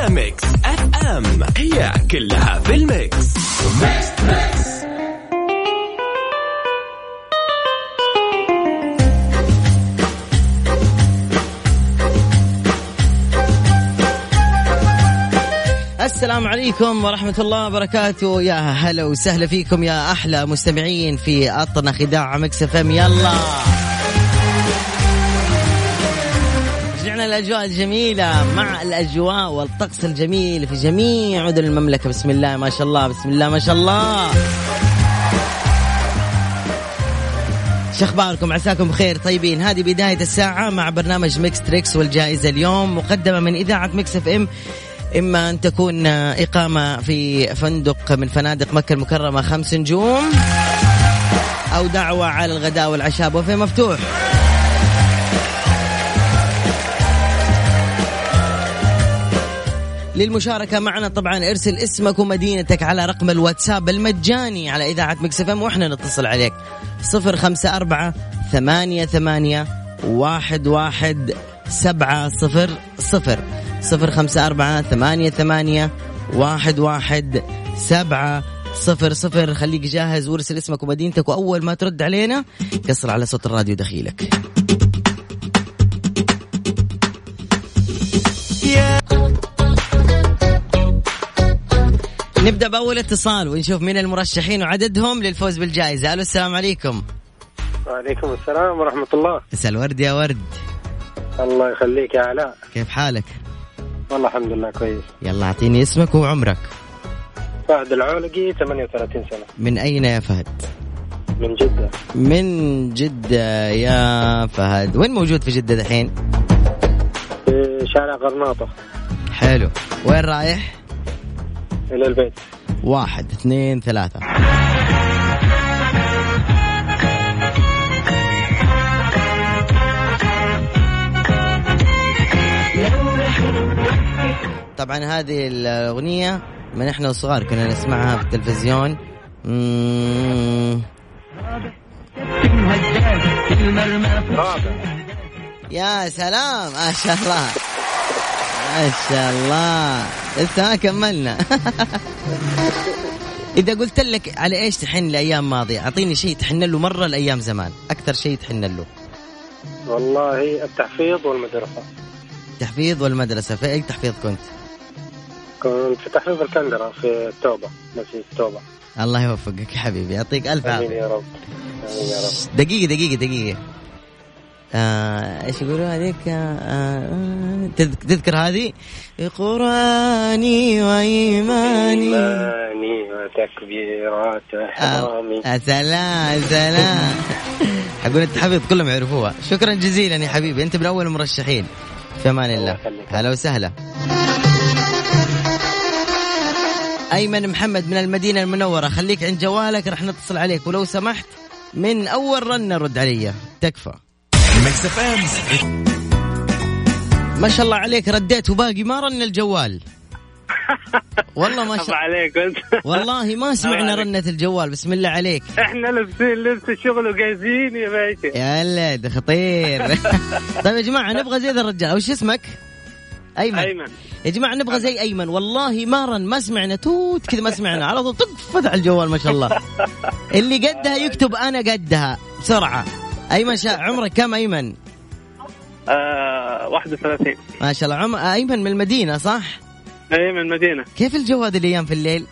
على Mix FM هي كلها في ال mix mix mix السلام عليكم ورحمة الله وبركاته. يا هلا وسهلا فيكم يا أحلى مستمعين في أطنخ إذاعة Mix FM يلا. رجعنا الأجواء الجميلة مع الأجواء والطقس الجميل في جميع مدن المملكة. بسم الله ما شاء الله بسم الله ما شاء الله. شو أخباركم؟ عساكم بخير؟ طيبين. هذه بداية الساعة مع برنامج Mix Trix والجائزة اليوم مقدمة من إذاعة Mix FM إما أن تكون إقامة في فندق من فنادق مكة المكرمة خمس نجوم أو دعوة على الغداء والعشاء. بوفيه مفتوح. للمشاركة معنا طبعا ارسل اسمك ومدينتك على رقم الواتساب المجاني على إذاعة مكسفم وإحنا نتصل عليك. صفر خمسة أربعة ثمانية ثمانية واحد واحد سبعة صفر صفر. صفر خمسة أربعة ثمانية ثمانية واحد واحد سبعة صفر صفر. خليك جاهز وارسل اسمك ومدينتك وأول ما ترد علينا كسر على صوت الراديو دخيلك. نبدأ بأول اتصال ونشوف مين المرشحين وعددهم للفوز بالجائزة. ألو السلام عليكم. وعليكم السلام ورحمة الله. مساء الورد يا ورد. الله يخليك يا علاء. كيف حالك؟ والله الحمد لله كويس. يلا أعطيني اسمك وعمرك. فهد العولقي 38 سنة. من أين يا فهد؟ من جدة. من جدة يا فهد. وين موجود في جدة دحين؟ في شارع غرناطة. حلو. وين رايح؟ إلى البيت. واحد اثنين ثلاثة. طبعا هذه الأغنية من إحنا وصغار كنا نسمعها في التلفزيون. مم. يا سلام ما شاء الله. ما شاء الله. لسه ما كملنا. إذا قلت لك على إيش تحن لأيام ماضية أعطيني شيء تحن له مرة لأيام زمان. أكثر شيء تحن له. والله التحفيظ والمدرسة. تحفيظ والمدرسة. في أي تحفيظ كنت؟ كنت في تحفيظ الكندرة في التوبة مسجد التوبة. الله يوفقك يا حبيبي. يعطيك ألف آمين عافية. يا رب. آمين يا رب. دقيقة دقيقة دقيقة. آه إيش يقولوا هذيك؟ آه آه تذك- تذكر هذه؟ قرآني وإيماني. إيماني وتكبيرات إحرامي. آه سلام سلام حقول التحفيظ كلهم يعرفوها. شكرا جزيلا يا حبيبي. أنت من اول المرشحين في أمان الله. هلا وسهلا. أيمن محمد من المدينة المنورة. خليك عند جوالك رح نتصل عليك. ولو سمحت من أول رنه رد علي تكفى. Mix FM. ما شاء الله عليك رديت وباقي ما رن الجوال. والله ما شاء عليك والله ما سمعنا. رنة الجوال بسم الله عليك. إحنا لابسين لبس الشغل وجاهزين يا باشا. يا ولد خطير. طيب يا جماعة نبغى زي ذا الرجال. وش اسمك؟ أيمن. أيمن. يا جماعة نبغى زي أيمن. والله ما رن ما سمعنا توت كذا ما سمعنا. على طول طق فتح الجوال ما شاء الله. اللي قدها يكتب أنا قدها. بسرعة. أيمن شا... عمرك كم أيمن؟ آه 31 ما شاء الله. عم... أيمن من المدينة صح؟ اي من المدينة. كيف الجو هذه الأيام في الليل؟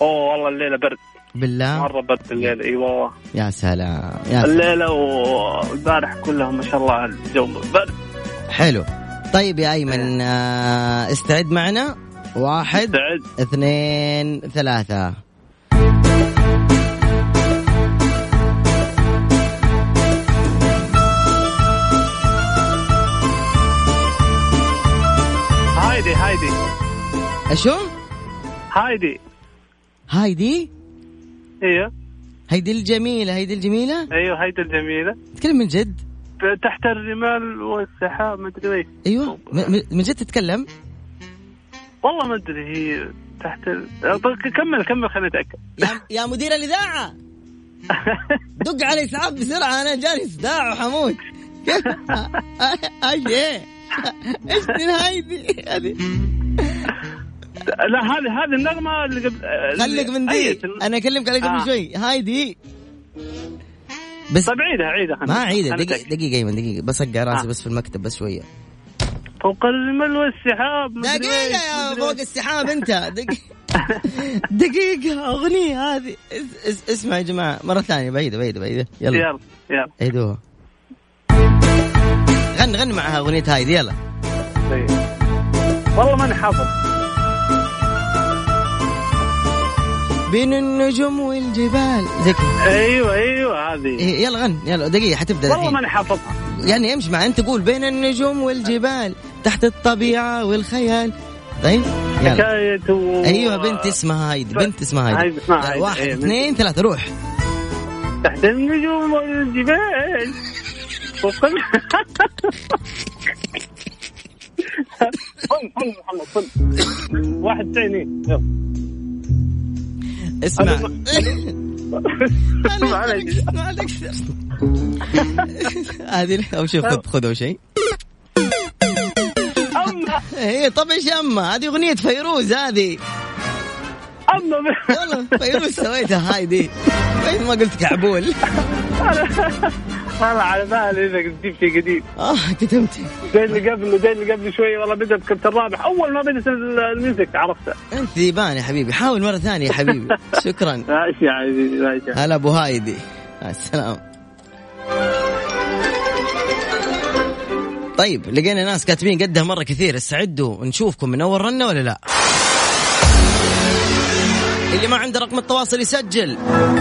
أوه والله الليلة برد. بالله؟ مرة برد الليلة إي والله. يا سلام يا سلام. الليلة والبارح كلها ما شاء الله الجو برد. حلو. طيب يا أيمن آه، استعد معنا. واحد سعد اثنين ثلاثة. أشو؟ هايدي هايدي؟ أيوه هيدي الجميلة هيدي الجميلة؟ أيوه هايدي الجميلة تتكلم من جد؟ تحت الرمال والسحاب ما أدري إيش أيوه من جد تتكلم؟ والله ما أدري هي تحت ال... كمل كمل خليني أتأكد يا, مدير الإذاعة دق على إسعاف بسرعة أنا جاني صداع وحموت؟ إيش إيه؟ إيش هايدي هذه لا هذه هذه النغمة اللي قبل خليك من دي. أنا أكلمك على قبل آه. شوي. هايدي بس طيب عيدها عيدها ما عيدة خلنا دقيقة. دقيقة ايمن دقيقة. بصقع راسي آه. بس في المكتب بس شوية. فوق الرمل والسحاب مدري دقيقة يا فوق. السحاب أنت. دقيقة. دقيقة. أغنية هذه. اس- اس- اسمع يا جماعة. مرة ثانية. بعيدة بعيدة بعيدة. يلا. يلا يلا. عيدوها. غن غن معها أغنية هايدي يلا. طيب. والله ماني حافظ. بين النجوم والجبال. زي كذا أيوه أيوه هذه. إيه، يلا غن يلا دقيقة حتبدأ والله ماني حافظها. يعني امشي مع انت قول بين النجوم والجبال تحت الطبيعة والخيال. طيب يلا. حكاية و... أيوه بنت اسمها هايدي بنت اسمها هايدي هايدي اسمها يلا، هايدي. واحد أيوة، اثنين ثلاثة روح. تحت النجوم والجبال. فن فن محمد فن واحد ثاني يلا. اسمع. معلش. هذه اول شيء خذ خذ شيء. اما هي طب إيش اما هذه أغنية فيروز هذه. اما والله فيروز سويتها هايدي كويس ما قلت كعبول. والله على بالي انك تجيب شيء قديم آه كتمت زي اللي قبل زي اللي قبل شوي والله بدأت كنت الرابح. أول ما بدأت ال music عرفتها أنت ذيبان يا حبيبي. حاول مرة ثانية يا حبيبي. شكرا. ماشي يا عزيزي ماشي. هلا أبو هايدي. مع السلامة. طيب لقينا ناس كاتبين قدها مرة كثير. استعدوا نشوفكم من أول رنة ولا لا؟ اللي ما عنده رقم التواصل يسجل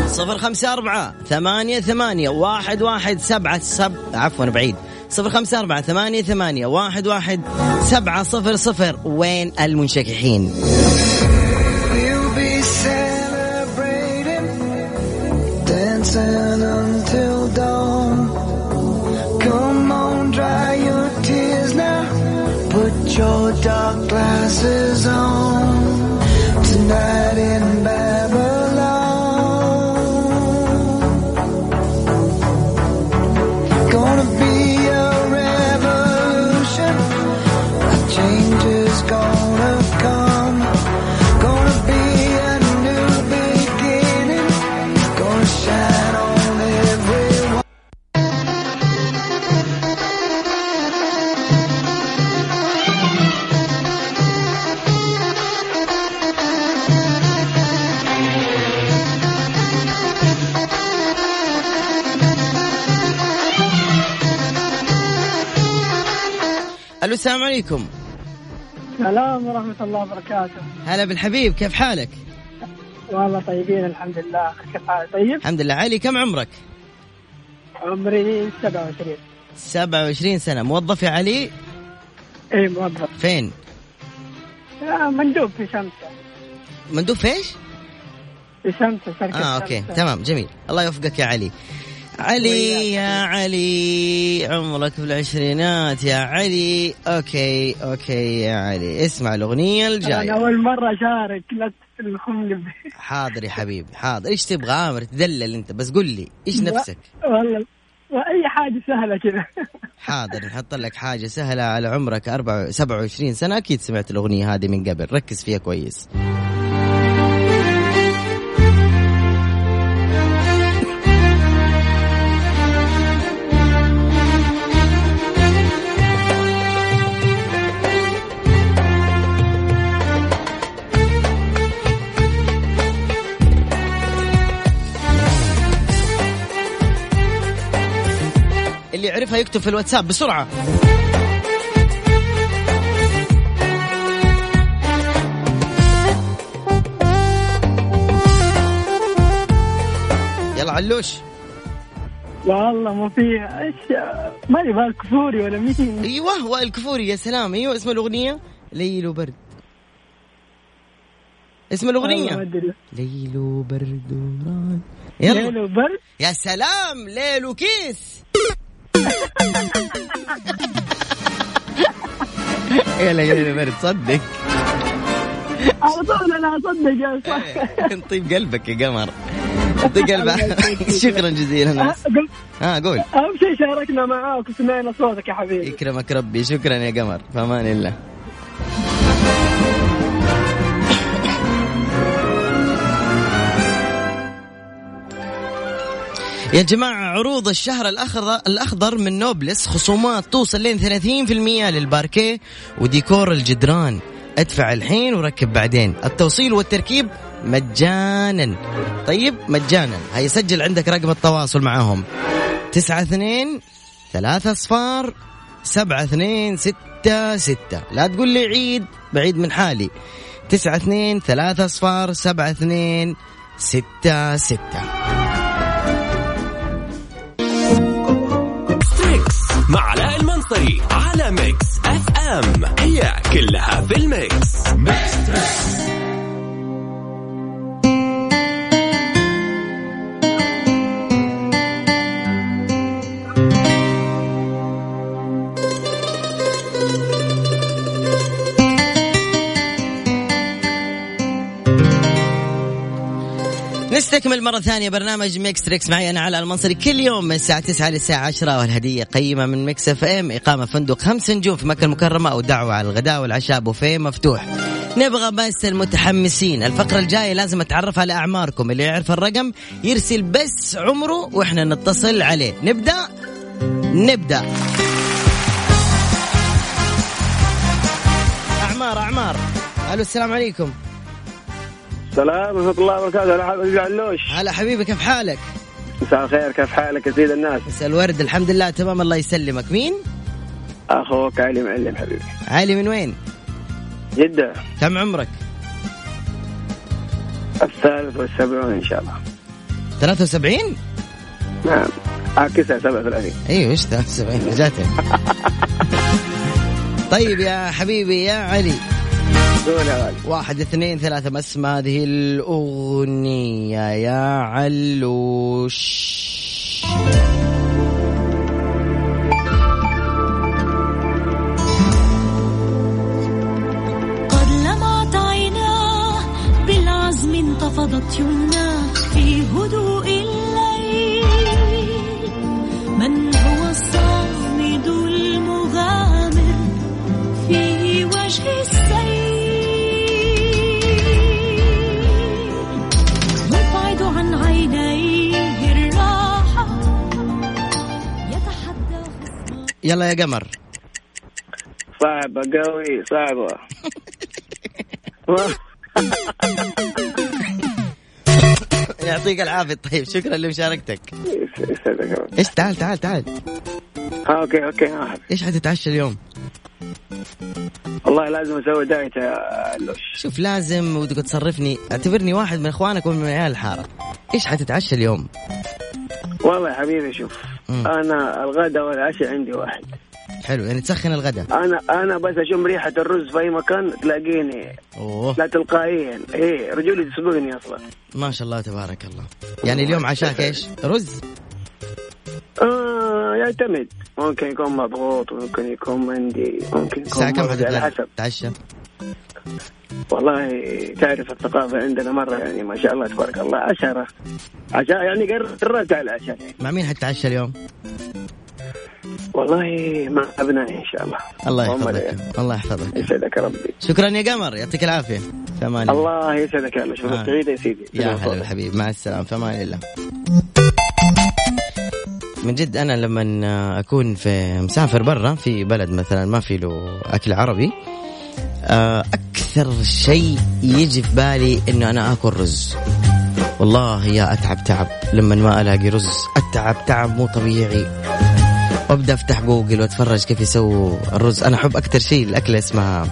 صفر خمسة أربعة ثمانية ثمانية واحد واحد سبعة سب عفوا بعيد صفر خمسة أربعة ثمانية ثمانية واحد واحد سبعة صفر صفر وين المنشكحين. Put your dark glasses on. Tonight in ألو السلام عليكم. السلام ورحمة الله وبركاته. هلا بالحبيب كيف حالك؟ والله طيبين الحمد لله. كيف حالك؟ طيب؟ الحمد لله. علي كم عمرك؟ عمري 27 27 سنة. موظف يا علي؟ اي موظف. فين؟ آه، مندوب في شمسة مندوب في إيش؟ في شمسة شركة آه أوكي. شمسة. تمام جميل. الله يوفقك يا علي. علي يا علي عمرك في العشرينات يا علي. okay okay يا علي. اسمع الأغنية أنا الجايه أول مرة أشارك لا تلخمني حاضر يا حبيبي حاضر. إيش تبغى؟ أمر تدلل أنت بس قل لي. إيش نفسك؟ والله وأي حاجة سهلة كذا. حاضر نحط لك حاجة سهلة على عمرك 4 27 سنة. أكيد سمعت الأغنية هذه من قبل. ركز فيها كويس. اللي يعرفها يكتب في الواتساب بسرعة. يلا علوش. والله ما فيها إيش؟ ما يبغى الكفوري ولا مين؟ أيوه وائل كفوري يا سلام. أيوه اسم الأغنية؟ ليل وبرد اسم الأغنية؟ ليل وبرد وراد ليل يلا. وبرد يا سلام ليل وكيس يلا ليل وبرد صدق؟ على طول أنا أصدق يا صح طيب قلبك يا قمر. دق الباب شكرا جزيلا. أه، قلت ها قول. أهم شيء شاركنا معاك وسمعنا صوتك يا حبيبي. يكرمك ربي. شكرا يا قمر. في أمان الله. يا جماعة عروض الشهر الأخضر, الأخضر من نوبلس خصومات توصل لين 30% للباركيه وديكور الجدران. ادفع الحين وركب بعدين. التوصيل والتركيب مجانا. طيب مجانا. هيسجل عندك رقم التواصل معهم تسعة اثنين ثلاثة أصفار سبعة اثنين ستة ستة. لا تقول لي عيد بعيد من حالي. تسعة اثنين ثلاثة أصفار سبعة اثنين ستة ستة. مع علاء المنصري على Mix FM. هي كلها في ال mix. نستكمل مرة ثانية برنامج Mix Trix معي أنا علاء المنصري. كل يوم من الساعة 9 للساعة 10 والهدية قيمة من Mix FM إقامة فندق خمس نجوم في مكة المكرمة أو دعوة على الغداء والعشاء بوفيه مفتوح. نبغى بس المتحمسين. الفقرة الجاية لازم أتعرف على أعماركم. اللي يعرف الرقم يرسل بس عمره وإحنا نتصل عليه. نبدأ؟ نبدأ. أعمار أعمار. ألو السلام عليكم. السلام ورحمة الله وبركاته. هلا حبيبي علوش هلا حبيبي كيف حالك؟ مساء الخير. كيف حالك يا سيد الناس؟ مساء الورد. الحمد لله تمام. الله يسلمك. مين؟ أخوك علي معلم حبيبي. علي من وين؟ جدة. كم عمرك؟ الثالث والسبعون إن شاء الله. 73 نعم. عاكسها 37 أيوه إيش 73 جاتك طيب يا حبيبي يا علي. واحد اثنين ثلاثة. ما اسم هذه الأغنية يا علوش. قد لمعت عيناه بالعزم انتفضت يمناه في هدوء يلا يا قمر. صعبة قوي صعبة. يعطيك العافية. طيب شكرا لمشاركتك. إيش تعال تعال تعال. okay okay. إيش حتتعشى اليوم؟ والله لازم أسوي diet يا شوف لازم ودك تصرفني. اعتبرني واحد من إخوانك ومن عيال الحارة. إيش حتتعشى اليوم؟ والله يا حبيبي شوف. مم. أنا الغداء والعشاء عندي واحد. حلو يعني تسخن الغداء أنا أنا بس أشم ريحة الرز في أي مكان تلاقيني أوه. لا تلقائيا. إيه رجولي تسبقني أصلا. ما شاء الله تبارك الله. يعني اليوم عشاك إيش؟ رز؟ آه يعتمد. ممكن يكون مضغوط ممكن يكون مندي ممكن يكون الساعة كم حتتعشى حسب. تعشى. والله تعرف الثقافة عندنا مرة يعني ما شاء الله تبارك الله عشرة. عشاء يعني قر- قربت على العشاء يعني. مع مين حتتعشى اليوم؟ والله مع أبنائي إن شاء الله. الله يحفظك. الله يحفظك. يسعدك ربي. شكرا يا قمر يعطيك العافية. في أمان الله الله يسعدك يا شوف آه. سعيدة يا سيدي. يا هلا الحبيب مع السلامة. في أمان الله من جد أنا لما أكون في مسافر برا في بلد مثلا ما في له أكل عربي آه، أكثر شيء يجي في بالي إنه أنا آكل رز. والله يا أتعب تعب. لما ما ألاقي رز أتعب تعب مو طبيعي. وأبدأ أفتح جوجل وأتفرج كيف يسووا الرز. أنا أحب أكثر شيء الأكلة اسمها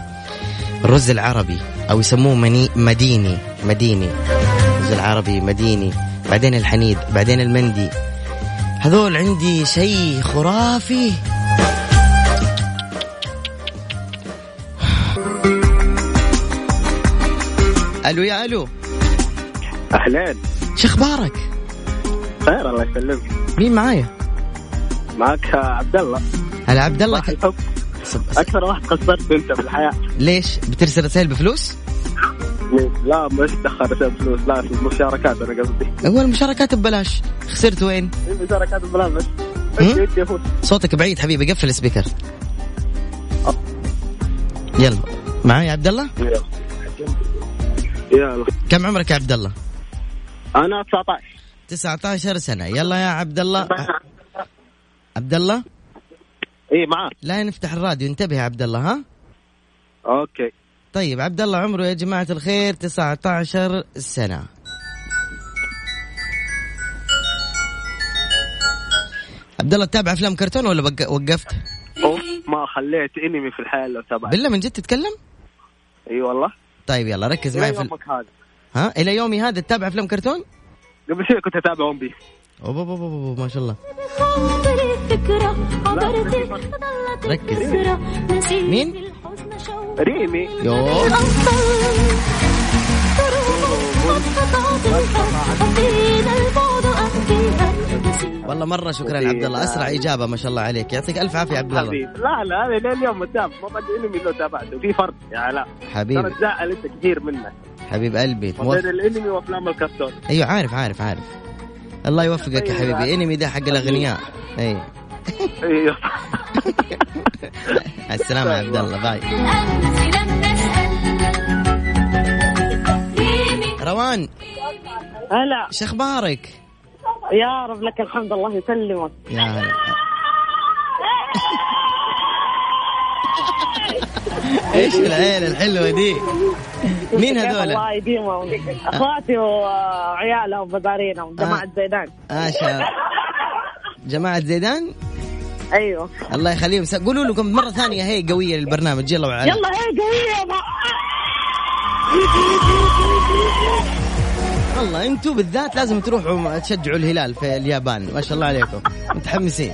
الرز العربي أو يسموه مني مديني. مديني. الرز العربي مديني. بعدين الحنيد بعدين المندي. هذول عندي شيء خرافي. ألو يا ألو. أهلين. شو أخبارك؟ خير الله يسلمك. مين معايا؟ معك عبد الله. هلا عبد الله. ك... أكثر واحد قصرت أنت في الحياة. ليش؟ بترسل رسائل بفلوس؟ لا مش دخل فلوس لا المشاركات أنا قصدي. هو المشاركات ببلاش. خسرت وين؟ المشاركات بلا بس صوتك بعيد حبيبي قفل السبيكر. يلا. معاي يا عبد الله؟ يلا. كم عمرك يا عبد الله؟ أنا 19 19 سنة. يلا يا عبد الله. عبد الله؟ إي معاك. لا نفتح الراديو. انتبه يا عبد الله ها؟ أوكي. طيب عبد الله عمره يا جماعة الخير 19 سنة. عبد الله تتابع أفلام كرتون ولا وقفت؟ أوف ما خليت إنمي في الحياة لو تابعت. بالله من جد تتكلم؟ إي والله. طيب يلا ركز معي في ال... يومك هذا. ها؟ إلى يومي هذا تتابع افلام كرتون؟ قبل شوي كنت اتابع ون بيس أوب أوب ما شاء الله. ركز. مين؟ ريمي. يوه. والله مرة شكرا عبد الله. أسرع إجابة ما شاء الله عليك. يعطيك ألف عافية يا عبد الله. حبيبي. لا لا هذا لين اليوم متابع ما بعد إنمي لو تابعته. في فرق. يا علاء ترى حبيبي تزعل أنت كثير منك. حبيب قلبي. بين موف... الإنمي وأفلام الكرتون. أيوه عارف عارف عارف. الله يوفقك يا حبيبي. إنمي ده حق الأغنياء. اي أيوه. على السلامة يا عبد الله. باي. روان. هلا. شو أخبارك؟ يا رب لك الحمد الله يسلمك. يا إيش العيله الحلوة دي؟ مين هذول؟ الله يديمهم. أخواتي وعيالهم وبدارينهم جماعة زيدان. آه شا... جماعة زيدان؟ أيوه. الله يخليهم. قولوا لكم مرة ثانية هي قوية للبرنامج. يلا وعلا يلا هي قوية والله أنتم بالذات لازم تروحوا تشجعوا الهلال في اليابان. ما شاء الله عليكم. متحمسين.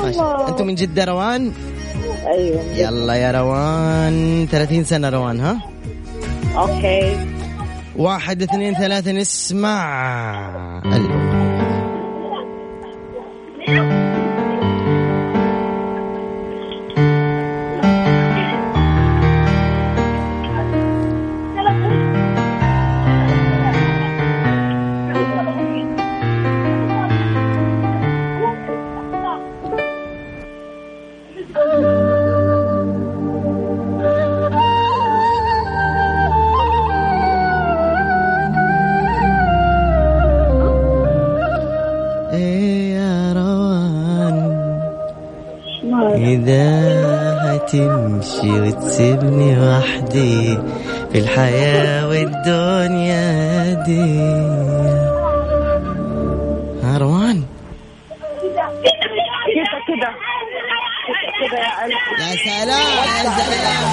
ما شاء الله. أنتم من جدة روان؟ أيوه. يلا يا روان. 30 سنة روان ها؟ أوكي. واحد اثنين ثلاثة نسمع. ألو في الحياة والدنيا دي. ها روان كده؟ كده كده يا يا سلام يا سلام.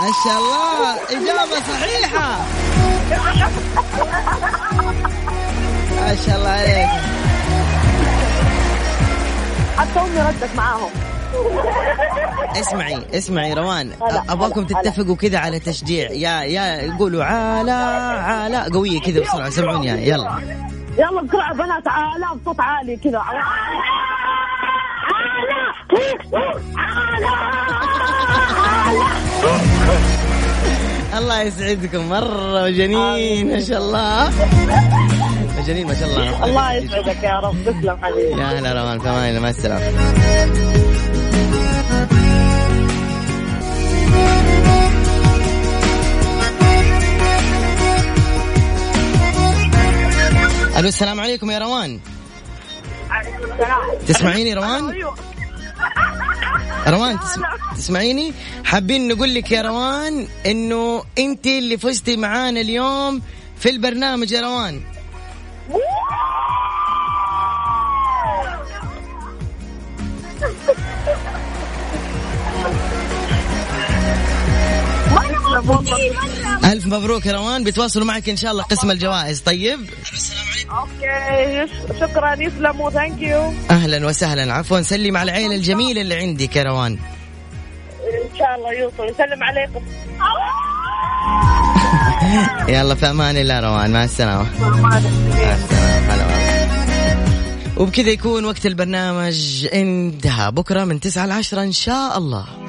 ما شاء الله إجابة صحيحة. ما شاء الله عليك. حتى امي ردت معاهم. اسمعي اسمعي روان. أبغاكم. تتفقوا كذا على تشجيع. يا يا قولوا علا علا قوية كذا بسرعة سمعوني يلا. يلا بسرعة بنات عالة بصوت عالي كذا. الله يسعدكم مرة مجانين ما شاء الله. مجانين ما شاء الله. الله يسعدك يا رب تسلم حبيبي يا هلا روان الله مع السلامة. ألو السلام عليكم يا روان تسمعيني روان؟ روان تسم... تسمعيني؟ حابين نقول لك يا روان إنه انت اللي فزتي معانا اليوم في البرنامج يا روان ألف مبروك يا روان. بيتواصلوا معك إن شاء الله قسم الجوائز. طيب. okay. شكرا. يسلموا. thank you أهلا وسهلا. عفوا. سلم على العيلة الجميلة اللي عندك يا روان. إن شاء الله يوصل. يسلم عليكم. يلا في أمان الله روان. مع السلامة. مع والله. وبكذا يكون وقت البرنامج انتهى. بكرة من 9 ل 10 إن شاء الله.